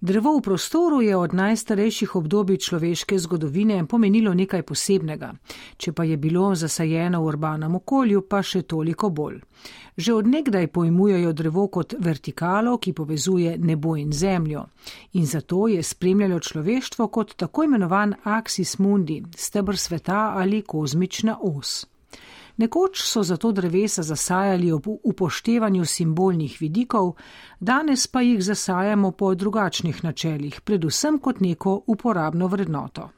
Drevo v prostoru je od najstarejših obdobij človeške zgodovine pomenilo nekaj posebnega, če pa je bilo zasajeno v urbanem okolju, pa še toliko bolj. Že odnegdaj pojmujejo drevo kot vertikalo, ki povezuje nebo in zemljo, in zato je spremljalo človeštvo kot tako imenovan axis mundi, stebr sveta ali kozmična os. Nekoč so zato drevesa zasajali ob upoštevanju simbolnih vidikov, danes pa jih zasajamo po drugačnih načelih, predvsem kot neko uporabno vrednoto.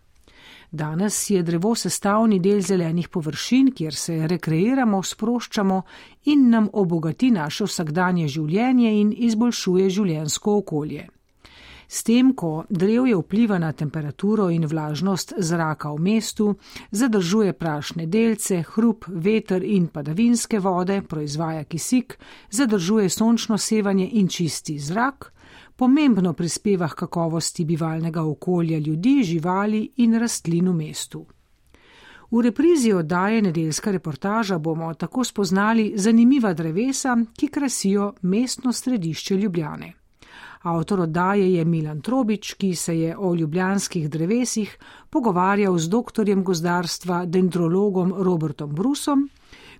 Danes je drevo sestavni del zelenih površin, kjer se rekreiramo, sproščamo in nam obogati naše vsakdanje življenje in izboljšuje življensko okolje. S tem, ko drevje vpliva na temperaturo in vlažnost zraka v mestu, zadržuje prašne delce, hrup, veter in padavinske vode, proizvaja kisik, zadržuje sončno sevanje in čisti zrak, pomembno prispeva k kakovosti bivalnega okolja ljudi, živali in rastlin v mestu. V reprizi oddaje nedeljska reportaža bomo tako spoznali zanimiva drevesa, ki krasijo mestno središče Ljubljane. Avtor oddaje je Milan Trobič, ki se je o ljubljanskih drevesih pogovarjal z doktorjem gozdarstva, dendrologom Robertom Brusom,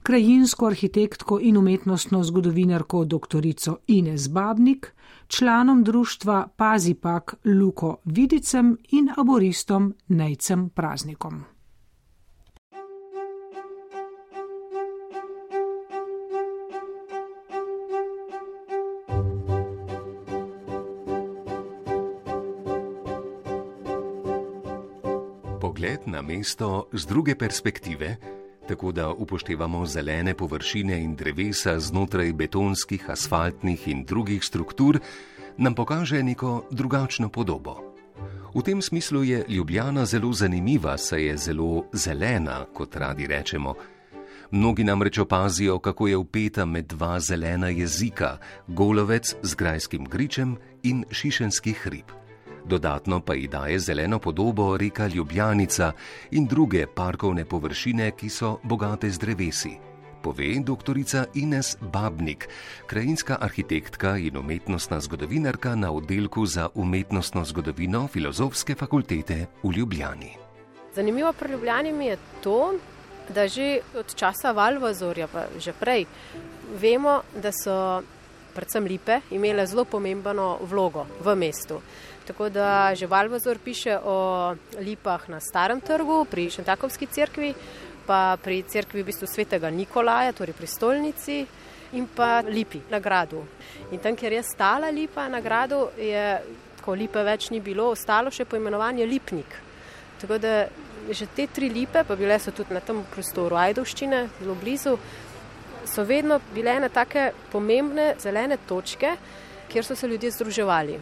krajinsko arhitektko in umetnostno zgodovinarko dr. Ines Babnik, članom društva Pazipak Luko Vidicem in aboristom Nejcem Praznikom. Pogled na mesto z druge perspektive, tako da upoštevamo zelene površine in drevesa znotraj betonskih, asfaltnih in drugih struktur, nam pokaže neko drugačno podobo. V tem smislu je Ljubljana zelo zanimiva, saj je zelo zelena, kot radi rečemo. Mnogi namreč opazijo, kako je upeta med dva zelena jezika: Golovec z grajskim gričem in Šišenski hrib dodatno pa ji daje zeleno podobo reka Ljubljanica in druge parkovne površine, ki so bogate z drevesi. Pove dr. Ines Babnik, krajinska arhitektka in umetnostna zgodovinarka na oddelku za umetnostno zgodovino Filozofske fakultete v Ljubljani. Zanimivo pri Ljubljani je to, da že od časa Valvazorja, pa že prej, vemo, da so predvsem lipe imele zelo pomembno vlogo v mestu. Tako da že Valvazor piše o lipah na starem trgu, pri Šentakovski cerkvi, pa pri cerkvi v bistvu svetega Nikolaja, torej pri stolnici in pa lipi na gradu. In tam, kjer je stala lipa na gradu, je, ko lipe več ni bilo, ostalo še poimenovanje lipnik. Tako da že te tri lipe, pa bile so tudi na tem prostoru Ajdovščine, zelo blizu, so vedno bile na take pomembne zelene točke, kjer so se ljudje združevali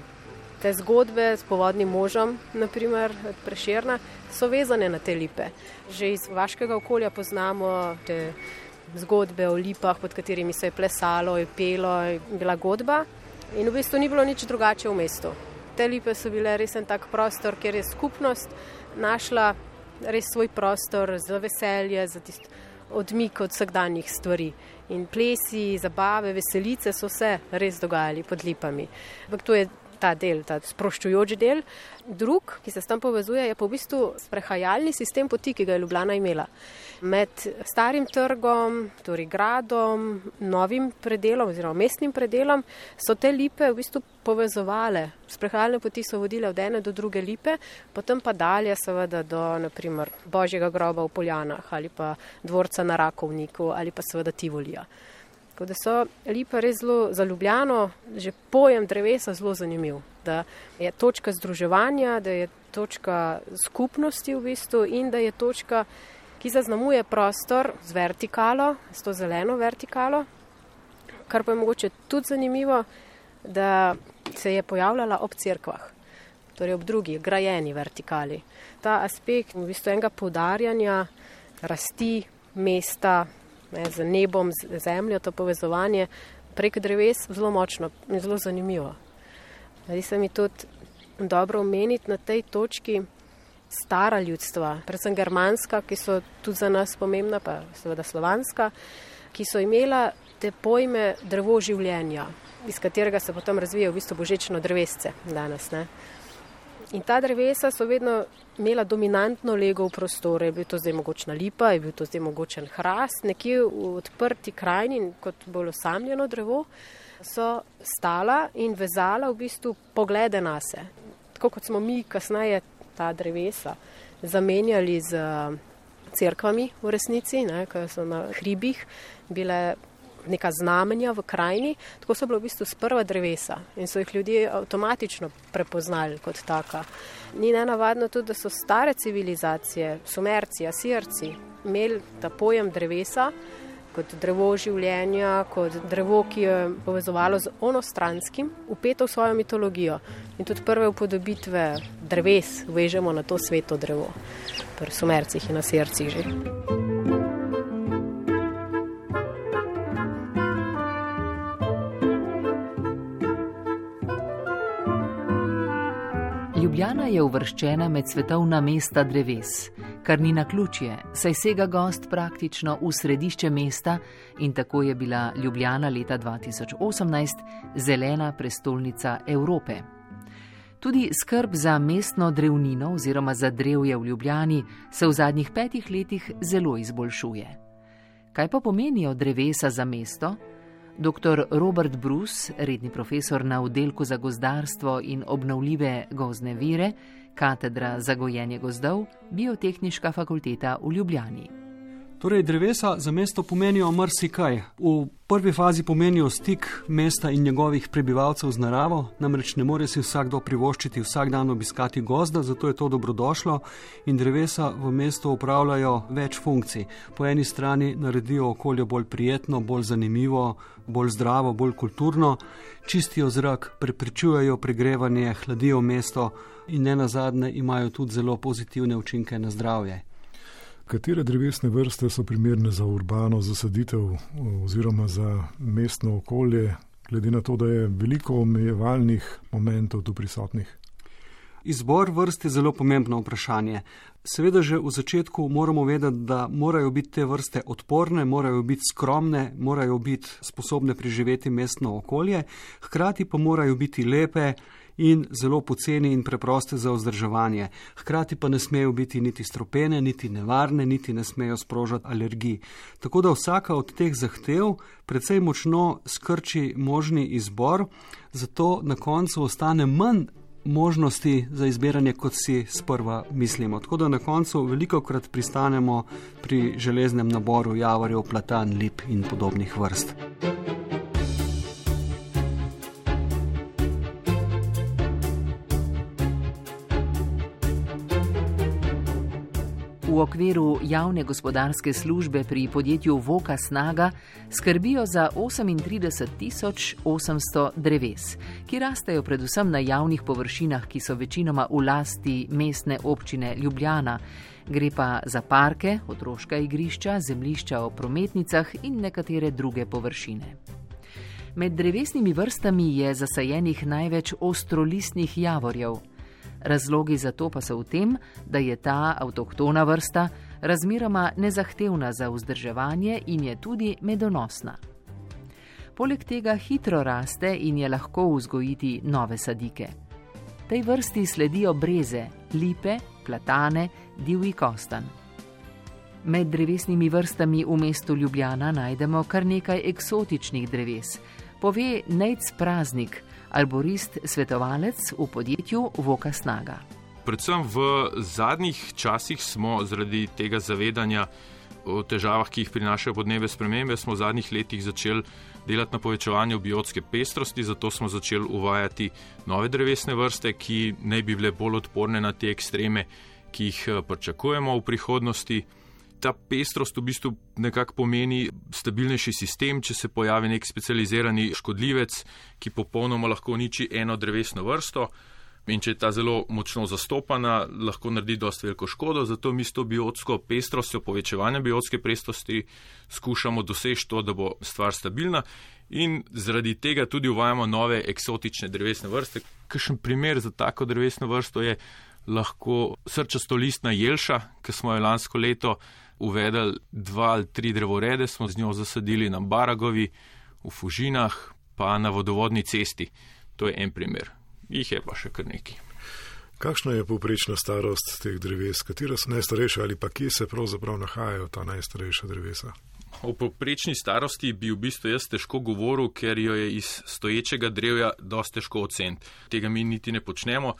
te zgodbe s povodnim možom, naprimer preširna, so vezane na te lipe. Že iz vaškega okolja poznamo te zgodbe o lipah, pod katerimi se je plesalo, je pelo, je bila godba in v bistvu ni bilo nič drugače v mestu. Te lipe so bile res en tak prostor, kjer je skupnost našla res svoj prostor za veselje, za tisto odmik od vsakdanjih stvari. In plesi, zabave, veselice so se res dogajali pod lipami. Ampak to je ta del, ta sproščujoč del. Drug, ki se s tem povezuje, je pa v bistvu sprehajalni sistem poti, ki ga je Ljubljana imela. Med starim trgom, torej gradom, novim predelom oziroma mestnim predelom so te lipe v bistvu povezovale. Sprehajalne poti so vodile od ene do druge lipe, potem pa dalje seveda do naprimer Božjega groba v Poljanah ali pa dvorca na Rakovniku ali pa seveda Tivolija. Tako da so lipe res zelo zaljubljeno, že pojem drevesa zelo zanimiv. Da je točka združevanja, da je točka skupnosti v bistvu in da je točka, ki zaznamuje prostor z vertikalo, s to zeleno vertikalo. Kar pa je mogoče tudi zanimivo, da se je pojavljala ob cerkvah, torej ob drugi, grajeni vertikali. Ta aspekt v bistvu enega podarjanja rasti mesta, ne, z nebom, z zemljo, to povezovanje prek dreves, zelo močno in zelo zanimivo. Zdi se mi tudi dobro omeniti na tej točki stara ljudstva, predvsem germanska, ki so tudi za nas pomembna, pa seveda slovanska, ki so imela te pojme drevo življenja, iz katerega se potem razvija v bistvu božično drevesce danes. Ne? In ta drevesa so vedno imela dominantno lego v prostoru. Je bil to zdaj mogočna lipa, je bil to zdaj mogočen hrast, nekje v odprti krajini, kot bolj osamljeno drevo, so stala in vezala v bistvu poglede na se. Tako kot smo mi kasneje ta drevesa zamenjali z crkvami v resnici, ki so na hribih bile neka znamenja v krajini, tako so bile v bistvu sprva drevesa in so jih ljudje avtomatično prepoznali kot taka. Ni nenavadno tudi, da so stare civilizacije, sumerci, asirci, imeli ta pojem drevesa kot drevo življenja, kot drevo, ki je povezovalo z onostranskim, upeto v svojo mitologijo. In tudi prve upodobitve dreves vežemo na to sveto drevo, pri sumercih in asircih že. Ljubljana je uvrščena med svetovna mesta dreves, kar ni na ključje, saj sega gost praktično v središče mesta in tako je bila Ljubljana leta 2018 zelena prestolnica Evrope. Tudi skrb za mestno drevnino oziroma za drevje v Ljubljani se v zadnjih petih letih zelo izboljšuje. Kaj pa pomenijo drevesa za mesto? Dr. Robert Bruce, redni profesor na oddelku za gozdarstvo in obnovljive gozne vire, katedra za gojenje gozdov, Biotehnička fakulteta v Ljubljani. Torej, drevesa za mesto pomenijo marsikaj. V prvi fazi pomenijo stik mesta in njegovih prebivalcev z naravo, namreč ne more si vsakdo privoščiti vsak dan obiskati gozda, zato je to dobrodošlo in drevesa v mestu upravljajo več funkcij. Po eni strani naredijo okolje bolj prijetno, bolj zanimivo, bolj zdravo, bolj kulturno, čistijo zrak, preprečujejo pregrevanje, hladijo mesto in ne nazadnje imajo tudi zelo pozitivne učinke na zdravje. Katere drevesne vrste so primerne za urbano zasaditev oziroma za mestno okolje, glede na to, da je veliko omejevalnih momentov tu prisotnih? Izbor vrst je zelo pomembno vprašanje. Seveda, že v začetku moramo vedeti, da morajo biti te vrste odporne, morajo biti skromne, morajo biti sposobne preživeti mestno okolje, hkrati pa morajo biti lepe in zelo poceni in preproste za vzdrževanje. Hkrati pa ne smejo biti niti stropene, niti nevarne, niti ne smejo sprožati alergij. Tako da vsaka od teh zahtev precej močno skrči možni izbor, zato na koncu ostane manj možnosti za izbiranje, kot si sprva mislimo. Tako da na koncu veliko krat pristanemo pri železnem naboru javorjev, platan, lip in podobnih vrst. V okviru javne gospodarske službe pri podjetju Voka Snaga skrbijo za 38.800 dreves, ki rastejo predvsem na javnih površinah, ki so večinoma v lasti mestne občine Ljubljana. Gre pa za parke, otroška igrišča, zemlišča o prometnicah in nekatere druge površine. Med drevesnimi vrstami je zasajenih največ ostrolistnih javorjev. Razlogi za to pa so v tem, da je ta avtohtona vrsta razmeroma nezahtevna za vzdrževanje in je tudi medonosna. Poleg tega hitro raste in je lahko vzgojiti nove sadike. Tej vrsti sledijo breze, lipe, platane, divji kostan. Med drevesnimi vrstami v mestu Ljubljana najdemo kar nekaj eksotičnih dreves, pove Nec Praznik, arborist, svetovalec v podjetju Voka Snaga. Predvsem v zadnjih časih smo zaradi tega zavedanja o težavah, ki jih prinašajo podnebne spremembe, smo v zadnjih letih začeli delati na povečevanju biotske pestrosti, zato smo začeli uvajati nove drevesne vrste, ki naj bi bile bolj odporne na te ekstreme, ki jih eh, pričakujemo v prihodnosti ta pestrost v bistvu nekako pomeni stabilnejši sistem, če se pojavi nek specializirani škodljivec, ki popolnoma lahko uniči eno drevesno vrsto. In če je ta zelo močno zastopana, lahko naredi dosta veliko škodo, zato mi s to biotsko pestrostjo, povečevanjem biotske pestrosti, skušamo doseči to, da bo stvar stabilna. In zaradi tega tudi uvajamo nove eksotične drevesne vrste. Kakšen primer za tako drevesno vrsto je lahko srčasto listna jelša, ki smo jo lansko leto uvedli dva ali tri drevorede, smo z njo zasadili na Baragovi, v Fužinah, pa na vodovodni cesti. To je en primer. Jih je pa še kar nekaj. Kakšna je povprečna starost teh dreves, katera so najstarejša ali pa kje se pravzaprav nahajajo ta najstarejša drevesa? O povprečni starosti bi v bistvu jaz težko govoril, ker jo je iz stoječega drevja dosti težko oceniti. Tega mi niti ne počnemo.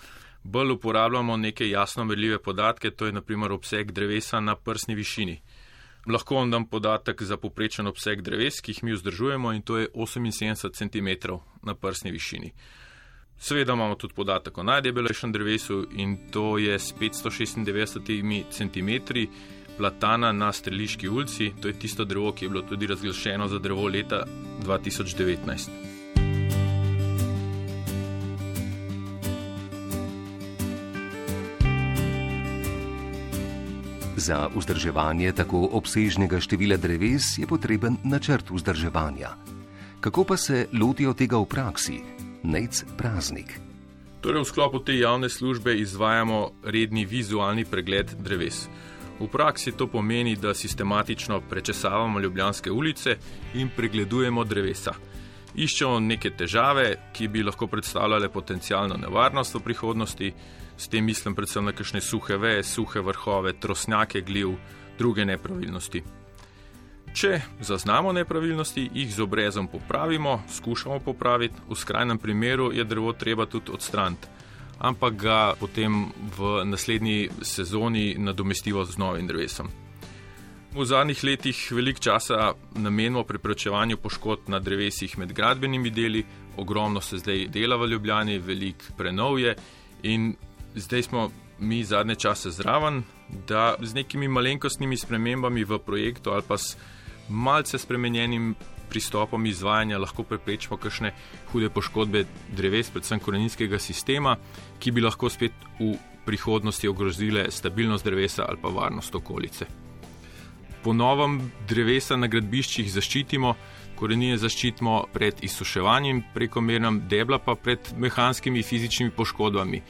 Bolj uporabljamo neke jasno merljive podatke, to je naprimer obseg drevesa na prsni višini. Lahko vam dam podatek za poprečen obseg dreves, ki jih mi vzdržujemo in to je 78 cm na prsni višini. Seveda imamo tudi podatek o najdebelejšem drevesu in to je s 596 cm platana na Streliški ulici. To je tisto drevo, ki je bilo tudi razglašeno za drevo leta 2019. Za vzdrževanje tako obsežnega števila dreves je potreben načrt vzdrževanja. Kako pa se lotijo tega v praksi? Nec praznik. Torej, v sklopu te javne službe izvajamo redni vizualni pregled dreves. V praksi to pomeni, da sistematično prečesavamo ljubljanske ulice in pregledujemo drevesa. Iščemo neke težave, ki bi lahko predstavljale potencijalno nevarnost v prihodnosti, s tem mislim predvsem na kakšne suhe veje, suhe vrhove, trosnjake gliv, druge nepravilnosti. Če zaznamo nepravilnosti, jih z obrezom popravimo, skušamo popraviti, v skrajnem primeru je drevo treba tudi odstraniti ampak ga potem v naslednji sezoni nadomestimo z novim drevesom. V zadnjih letih veliko časa namenimo preprečevanju poškodb na drevesih med gradbenimi deli, ogromno se zdaj dela v Ljubljani, veliko prenov je in zdaj smo mi zadnje čase zraven, da z nekimi malenkostnimi spremembami v projektu ali pa s malce spremenjenim pristopom izvajanja lahko preprečimo kakšne hude poškodbe dreves, predvsem koreninskega sistema, ki bi lahko spet v prihodnosti ogrozile stabilnost drevesa ali pa varnost okolice. Po novem drevesa na gradbiščih zaščitimo, korenine zaščitimo pred izsuševanjem prekomernem debla, pa pred mehanskimi fizičnimi poškodbami.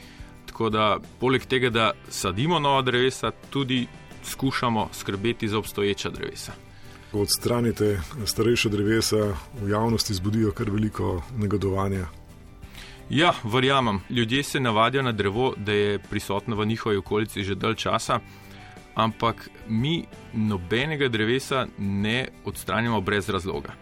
Tako da, poleg tega, da sadimo nova drevesa, tudi skušamo skrbeti za obstoječa drevesa ko odstranite starejše drevesa, v javnosti zbudijo kar veliko negodovanja. Ja, verjamem. Ljudje se navadijo na drevo, da je prisotno v njihovi okolici že dalj časa, ampak mi nobenega drevesa ne odstranjamo brez razloga.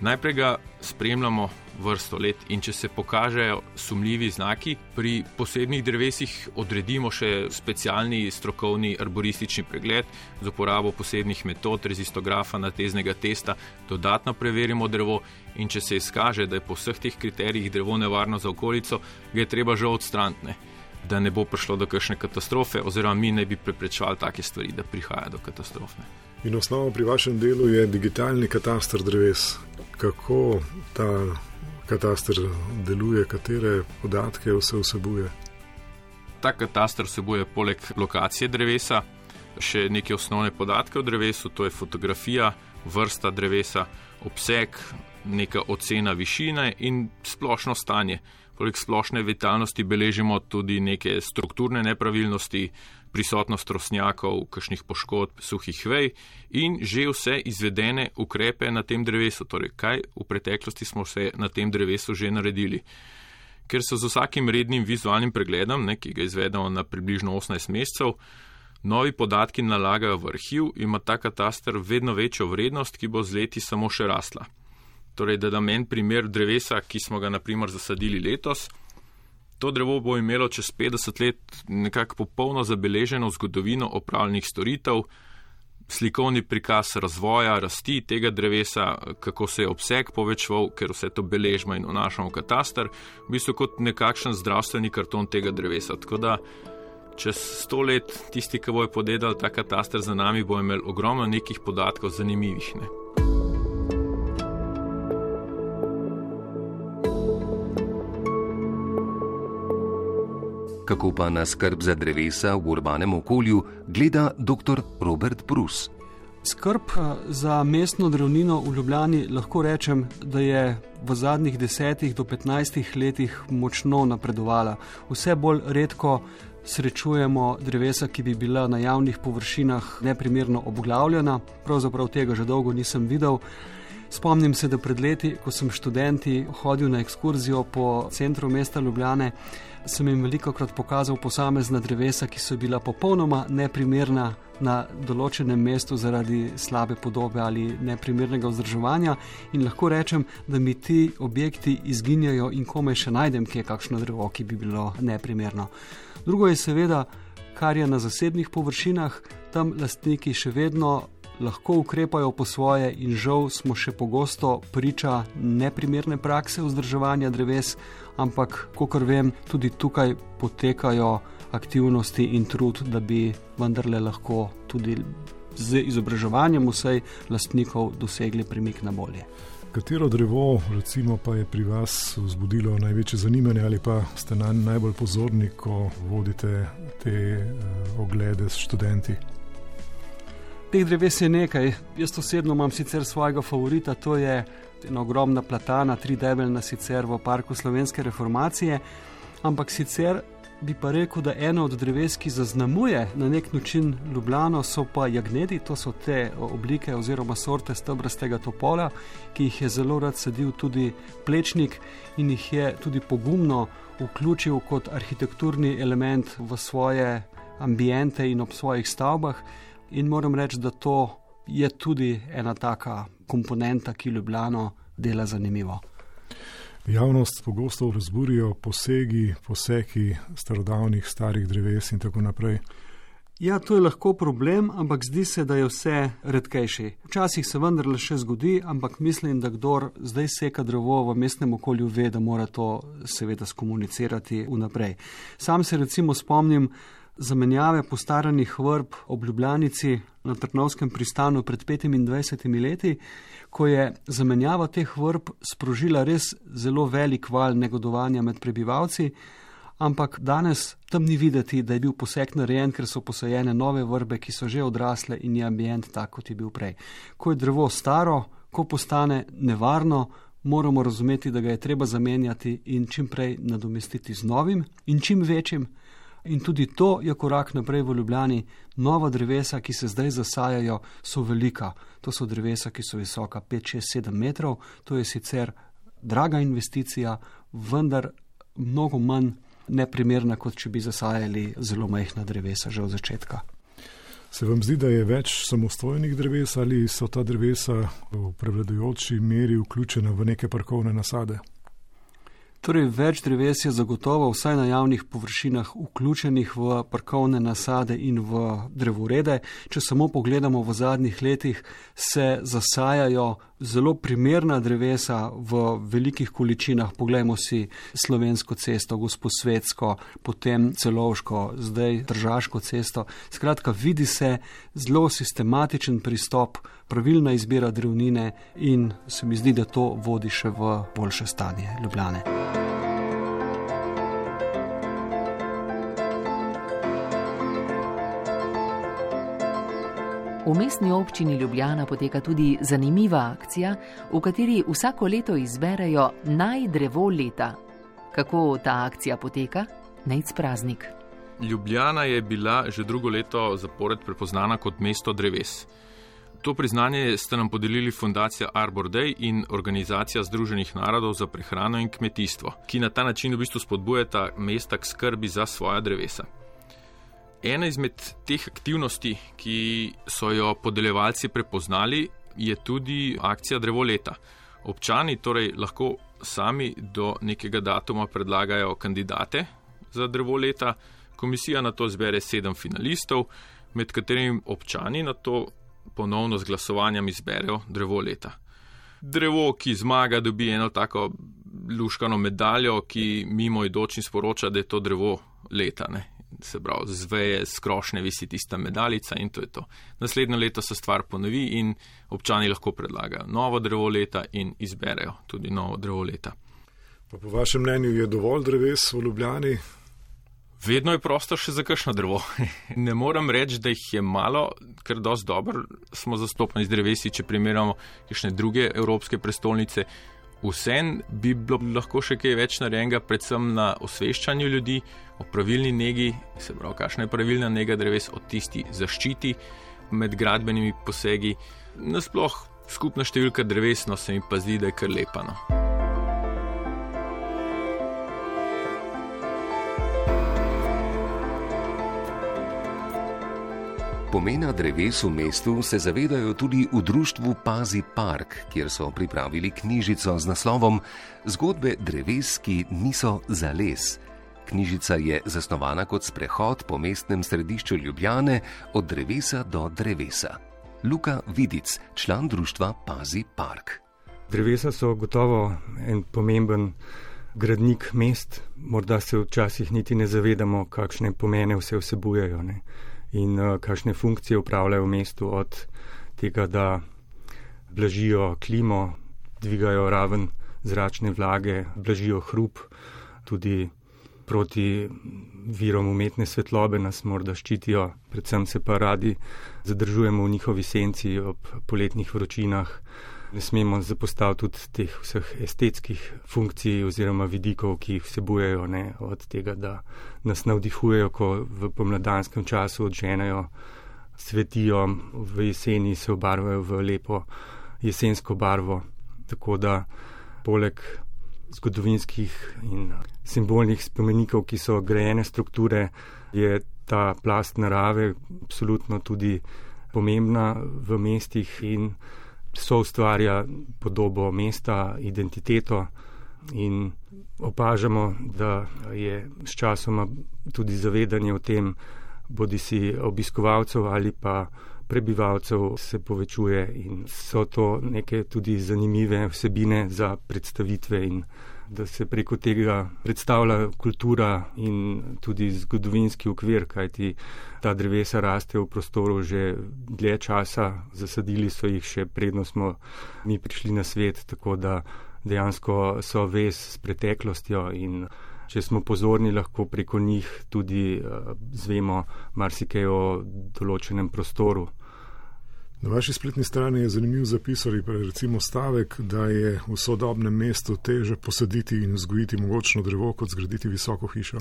Najprej ga spremljamo vrsto let in če se pokažejo sumljivi znaki, pri posebnih drevesih odredimo še specialni strokovni arboristični pregled z uporabo posebnih metod, rezistografa, nateznega testa, dodatno preverimo drevo in če se izkaže, da je po vseh teh kriterijih drevo nevarno za okolico, ga je treba že odstraniti. Da ne bo prišlo do kakšne katastrofe, oziroma mi ne bi preprečevali take stvari, da prihaja do katastrofe. In osnova pri vašem delu je digitalni katastar dreves kako ta kataster deluje, katere podatke vse vsebuje. Ta kataster vsebuje poleg lokacije drevesa še neke osnovne podatke o drevesu, to je fotografija, vrsta drevesa, obseg, neka ocena višine in splošno stanje. Poleg splošne vitalnosti beležimo tudi neke strukturne nepravilnosti, prisotnost trosnjakov, kakšnih poškodb, suhih vej in že vse izvedene ukrepe na tem drevesu, torej kaj v preteklosti smo se na tem drevesu že naredili. Ker so z vsakim rednim vizualnim pregledom, ne, ki ga izvedemo na približno 18 mesecev, novi podatki nalagajo v arhiv in ima ta kataster vedno večjo vrednost, ki bo z leti samo še rasla. Torej, da dam en primer drevesa, ki smo ga naprimer zasadili letos, To drevo bo imelo čez 50 let nekako popolno zabeleženo zgodovino opravljenih storitev, slikovni prikaz razvoja, rasti tega drevesa, kako se je obseg povečval, ker vse to beležimo in vnašamo v katastar, v bistvu kot nekakšen zdravstveni karton tega drevesa. Tako da čez 100 let tisti, ki bojo podedali ta katastar za nami, bo imel ogromno nekih podatkov zanimivih. Ne? Kako pa na skrb za drevesa v urbanem okolju gleda dr. Robert Bruce. Skrb eh, za mestno drevnino v Ljubljani lahko rečem, da je v zadnjih 10 do 15 letih močno napredovala. Vse bolj redko srečujemo drevesa, ki bi bila na javnih površinah neprimerno obglavljena. Pravzaprav tega že dolgo nisem videl. Spomnim se, da pred leti, ko sem študenti hodil na ekskurzijo po centru mesta Ljubljane, sem jim veliko krat pokazal posamezna drevesa, ki so bila popolnoma neprimerna na določenem mestu zaradi slabe podobe ali neprimernega vzdrževanja. In lahko rečem, da mi ti objekti izginjajo in komaj še najdem, kje je kakšno drevo, ki bi bilo neprimerno. Drugo je seveda, kar je na zasebnih površinah, tam lastniki še vedno lahko ukrepajo po svoje, in žal smo še pogosto priča neprimerne prakse vzdrževanja dreves, ampak, kot vem, tudi tukaj potekajo aktivnosti in trud, da bi vendarle lahko tudi z izobraževanjem vsej lastnikov dosegli premik na bolje. Katero drevo, recimo, pa je pri vas vzbudilo največje zanimanje, ali pa ste na najbolj pozorni, ko vodite te uh, oglede s študenti? Teh dreves je nekaj. Jaz osebno imam sicer svojega favorita, to je ena ogromna platana, tri debelna sicer v parku Slovenske reformacije. Ampak sicer bi pa rekel, da eno od dreves, ki zaznamuje na nek način Ljubljano, so pa jagnedi, to so te oblike oziroma sorte stebrastega topola, ki jih je zelo rad sadil tudi plečnik in jih je tudi pogumno vključil kot arhitekturni element v svoje ambiente in ob svojih stavbah. In moram reči, da to je tudi ena taka komponenta, ki Ljubljano dela zanimivo. Javnost pogosto razburijo posegi, poseki starodavnih starih dreves in tako naprej. Ja, to je lahko problem, ampak zdi se, da je vse redkejši. Včasih se vendarle še zgodi, ampak mislim, da kdor zdaj seka drevo v mestnem okolju, ve, da mora to seveda skomunicirati vnaprej. Sam se recimo spomnim, zamenjave postaranih vrb ob Ljubljanici na Trnovskem pristanu pred 25 leti, ko je zamenjava teh vrb sprožila res zelo velik val negodovanja med prebivalci. Ampak danes tam ni videti, da je bil poseg narejen, ker so posajene nove vrbe, ki so že odrasle in je ambient tak, kot je bil prej. Ko je drevo staro, ko postane nevarno, moramo razumeti, da ga je treba zamenjati in čim prej nadomestiti z novim in čim večjim. In tudi to je korak naprej v Ljubljani. Nova drevesa, ki se zdaj zasajajo, so velika. To so drevesa, ki so visoka 5, 6, 7 metrov. To je sicer draga investicija, vendar mnogo manj neprimerna, kot če bi zasajali zelo majhna drevesa že od začetka. Se vam zdi, da je več samostojnih dreves ali so ta drevesa v prevladujoči meri vključena v neke parkovne nasade? Torej, več dreves je zagotovo vsaj na javnih površinah vključenih v parkovne nasade in v drevorede. Če samo pogledamo v zadnjih letih, se zasajajo zelo primerna drevesa v velikih količinah. Poglejmo si slovensko cesto, gosposvetsko, potem celovško, zdaj držaško cesto. Skratka, vidi se zelo sistematičen pristop, pravilna izbira drevnine in se mi zdi, da to vodi še v boljše stanje Ljubljane. V mestni občini Ljubljana poteka tudi zanimiva akcija, v kateri vsako leto izberejo naj drevo leta. Kako ta akcija poteka? Najc praznik. Ljubljana je bila že drugo leto zapored prepoznana kot mesto dreves. To priznanje ste nam podelili Fundacija Arbor Day in Organizacija Združenih narodov za prehrano in kmetijstvo, ki na ta način v bistvu spodbujata mesta k skrbi za svoja drevesa. Ena izmed teh aktivnosti, ki so jo podeljevalci prepoznali, je tudi akcija Drevo leta. Občani torej lahko sami do nekega datuma predlagajo kandidate za Drevo leta, komisija na to zbere sedem finalistov, med katerimi občani na to ponovno z glasovanjem izberejo Drevo leta. Drevo, ki zmaga, dobi eno tako luškano medaljo, ki mimo idočni sporoča, da je to drevo leta. Ne? Se pravi, zveje, skrošne visi tista medaljica in to je to. Naslednjo leto se stvar ponovi in občani lahko predlagajo novo drevo leta in izberejo tudi novo drevo leta. Pa po vašem mnenju je dovolj dreves v Ljubljani? Vedno je prostor še za kakšno drevo. ne moram reči, da jih je malo, ker dosti dobro smo zastopani z drevesi, če primerjamo kakšne druge evropske prestolnice. Vsem bi bilo lahko še kaj več narejenega, predvsem na osveščanju ljudi o pravilni negi, se pravi, kakšna je pravilna nega dreves, o tisti zaščiti med gradbenimi posegi. Nasploh skupna številka drevesno se mi pa zdi, da je kar lepano. Pomena dreves v mestu se zavedajo tudi v društvu Pazi Park, kjer so pripravili knjižico z naslovom Zgodbe dreves, ki niso za les. Knjižica je zasnovana kot sprehod po mestnem središču Ljubljane od drevesa do drevesa. Luka Vidic, član društva Pazi Park. Drevesa so gotovo en pomemben gradnik mest, morda se včasih niti ne zavedamo, kakšne pomene vse vsebujejo ne? in uh, kakšne funkcije upravljajo v mestu, od tega, da blažijo klimo, dvigajo raven zračne vlage, blažijo hrup, tudi proti virom umetne svetlobe nas morda ščitijo, predvsem se pa radi zadržujemo v njihovi senci ob poletnih vročinah. Ne smemo zapostaviti tudi teh vseh estetskih funkcij oziroma vidikov, ki jih vsebujejo, ne, od tega, da nas navdihujejo, ko v pomladanskem času odženejo, svetijo, v jeseni se obarvajo v lepo jesensko barvo. Tako da poleg zgodovinskih in simbolnih spomenikov, ki so grajene strukture, je ta plast narave absolutno tudi pomembna v mestih in so ustvarja podobo mesta, identiteto in opažamo, da je s časoma tudi zavedanje o tem, bodi si obiskovalcev ali pa prebivalcev se povečuje in so to neke tudi zanimive vsebine za predstavitve in da se preko tega predstavlja kultura in tudi zgodovinski okvir, kajti ta drevesa raste v prostoru že dlje časa, zasadili so jih še predno smo mi prišli na svet, tako da dejansko so vez s preteklostjo in če smo pozorni, lahko preko njih tudi uh, zvemo marsikaj o določenem prostoru. Na vaši spletni strani je zanimiv zapis ali pa recimo stavek, da je v sodobnem mestu teže posaditi in vzgojiti mogočno drevo, kot zgraditi visoko hišo.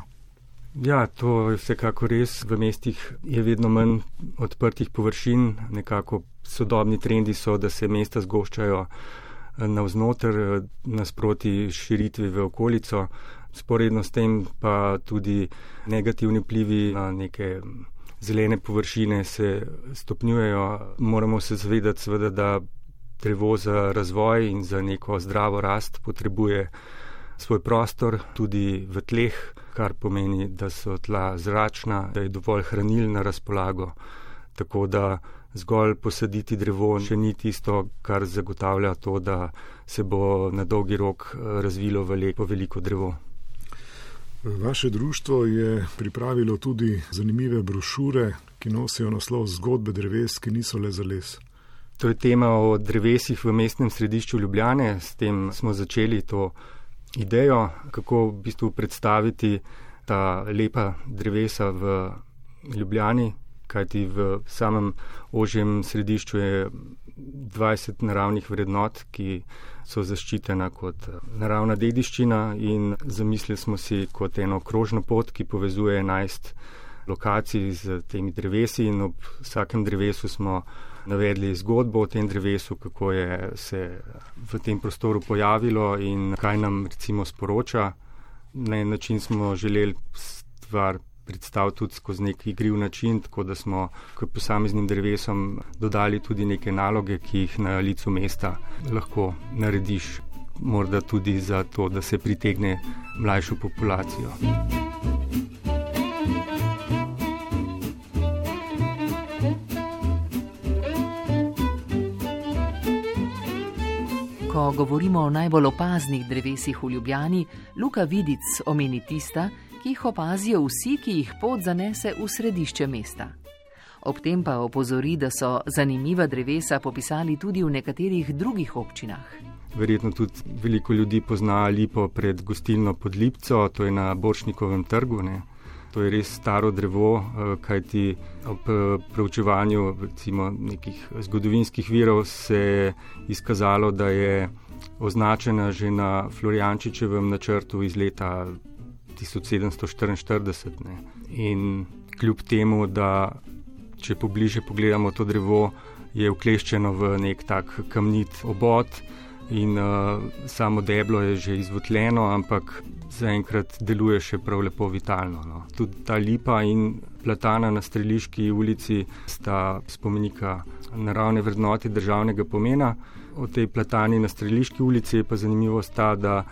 Ja, to je vsekako res. V mestih je vedno manj odprtih površin. Nekako sodobni trendi so, da se mesta zgoščajo eh, navznoter, eh, nasproti širitvi v okolico. Sporedno s tem pa tudi negativni vplivi na neke zelene površine se stopnjujejo. Moramo se zavedati, seveda, da drevo za razvoj in za neko zdravo rast potrebuje svoj prostor tudi v tleh, kar pomeni, da so tla zračna, da je dovolj hranil na razpolago. Tako da zgolj posaditi drevo še ni tisto, kar zagotavlja to, da se bo na dolgi rok razvilo v lepo veliko drevo. Vaše društvo je pripravilo tudi zanimive brošure, ki nosijo naslov Zgodbe dreves, ki niso le za les. To je tema o drevesih v mestnem središču Ljubljane. S tem smo začeli to idejo, kako v bistvu predstaviti ta lepa drevesa v Ljubljani, kajti v samem ožjem središču je 20 naravnih vrednot, ki so zaščitena kot eh, naravna dediščina in zamislili smo si kot eno krožno pot, ki povezuje 11 lokacij z temi drevesi in ob vsakem drevesu smo navedli zgodbo o tem drevesu, kako je se v tem prostoru pojavilo in kaj nam recimo sporoča. Na en način smo želeli stvar predstaviti tudi skozi nek igriv način, tako da smo k posameznim drevesom dodali tudi neke naloge, ki jih na licu mesta lahko narediš, morda tudi za to, da se pritegne mlajšo populacijo. Ko govorimo o najbolj opaznih drevesih v Ljubljani, Luka Vidic omeni tista, ki jih opazijo vsi, ki jih pot zanese v središče mesta. Ob tem pa opozori, da so zanimiva drevesa popisali tudi v nekaterih drugih občinah. Verjetno tudi veliko ljudi pozna lipo pred gostilno pod Lipco, to je na Boršnikovem trgu. Ne. To je res staro drevo, eh, kajti ob eh, preučevanju recimo, nekih zgodovinskih virov se je izkazalo, da je označena že na Floriančičevem načrtu iz leta 1744. Ne. In kljub temu, da če pobliže pogledamo to drevo, je ukleščeno v nek tak kamnit obod in uh, samo deblo je že izvotljeno, ampak zaenkrat deluje še prav lepo vitalno. No. Tudi ta lipa in platana na Streliški ulici sta spomenika naravne vrednote državnega pomena. O tej platani na Streliški ulici je pa zanimivo sta, da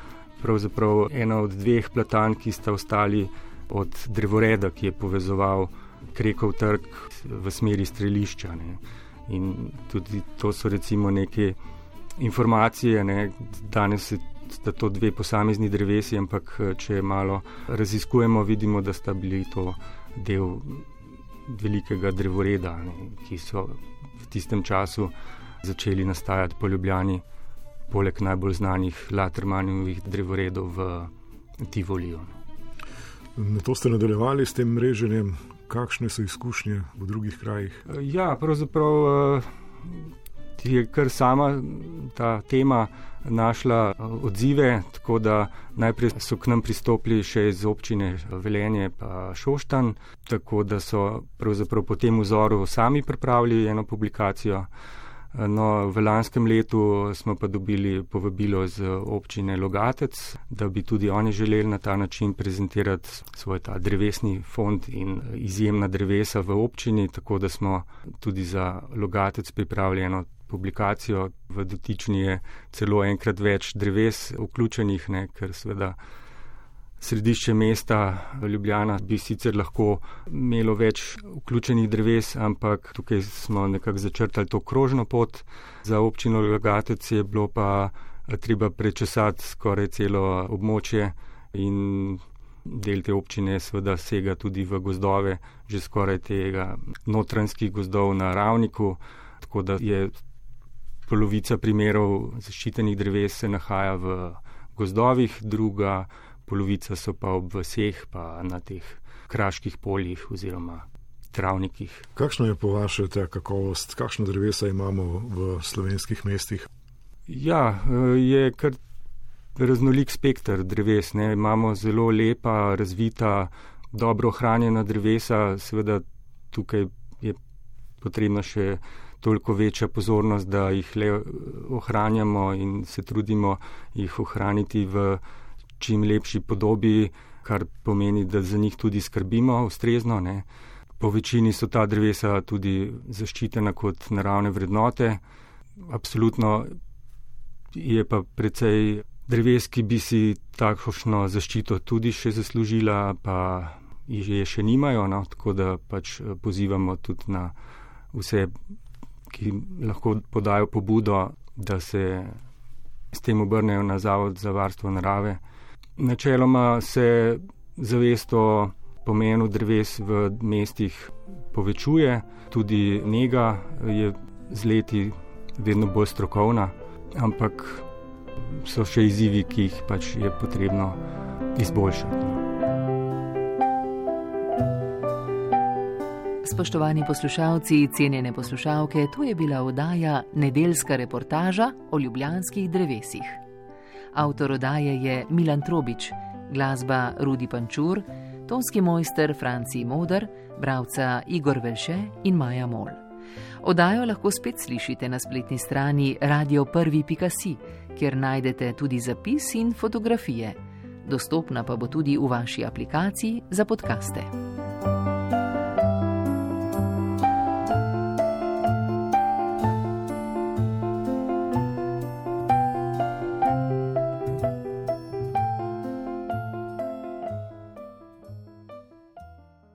pravzaprav ena od dveh platan, ki sta ostali od drevoreda, ki je povezoval Krekov trg v smeri strelišča. Ne. In tudi to so recimo neke informacije, ne. danes je to dve posamezni drevesi, ampak če malo raziskujemo, vidimo, da sta bili to del velikega drevoreda, ne, ki so v tistem času začeli nastajati po Ljubljani, poleg najbolj znanih Latermanovih drevoredov v Tivoliju. Na to ste nadaljevali s tem mreženjem, kakšne so izkušnje v drugih krajih? Ja, pravzaprav eh, je kar sama ta tema našla eh, odzive, tako da najprej so k nam pristopili še iz občine Velenje pa Šoštan, tako da so pravzaprav po tem vzoru sami pripravili eno publikacijo. No, v lanskem letu smo pa dobili povabilo z občine Logatec, da bi tudi oni želeli na ta način prezentirati svoj ta drevesni fond in izjemna drevesa v občini, tako da smo tudi za Logatec pripravili eno publikacijo, v dotični je celo enkrat več dreves vključenih, ne, ker seveda središče mesta Ljubljana bi sicer lahko imelo več vključenih dreves, ampak tukaj smo nekako začrtali to krožno pot. Za občino Logatec je bilo pa treba prečesati skoraj celo območje in del te občine seveda sega tudi v gozdove, že skoraj tega notranskih gozdov na ravniku, tako da je polovica primerov zaščitenih dreves se nahaja v gozdovih, druga polovica so pa ob vseh, pa na teh kraških poljih oziroma travnikih. Kakšna je po vaše ta kakovost, kakšno drevesa imamo v slovenskih mestih? Ja, je kar raznolik spektr dreves. Ne. Imamo zelo lepa, razvita, dobro ohranjena drevesa, seveda tukaj je potrebno še toliko večja pozornost, da jih le ohranjamo in se trudimo jih ohraniti v čim lepši podobi, kar pomeni, da za njih tudi skrbimo ustrezno. Ne. Po večini so ta drevesa tudi zaščitena kot naravne vrednote. Absolutno je pa precej dreves, ki bi si takšno zaščito tudi še zaslužila, pa jih je še nimajo, no, tako da pač eh, pozivamo tudi na vse ki lahko podajo pobudo, da se s tem obrnejo na Zavod za varstvo narave. Načeloma se zavest o pomenu dreves v mestih povečuje, tudi njega je z leti vedno bolj strokovna, ampak so še izzivi, ki jih pač je potrebno izboljšati. Spoštovani poslušalci, cenjene poslušalke, to je bila oddaja Nedeljska reportaža o ljubljanskih drevesih. Avtor oddaje je Milan Trobič, glasba Rudi Pančur, tonski mojster Franci Modar, bravca Igor Velše in Maja Mol. Oddajo lahko spet slišite na spletni strani radio1.si, kjer najdete tudi zapis in fotografije. Dostopna pa bo tudi v vaši aplikaciji za podkaste.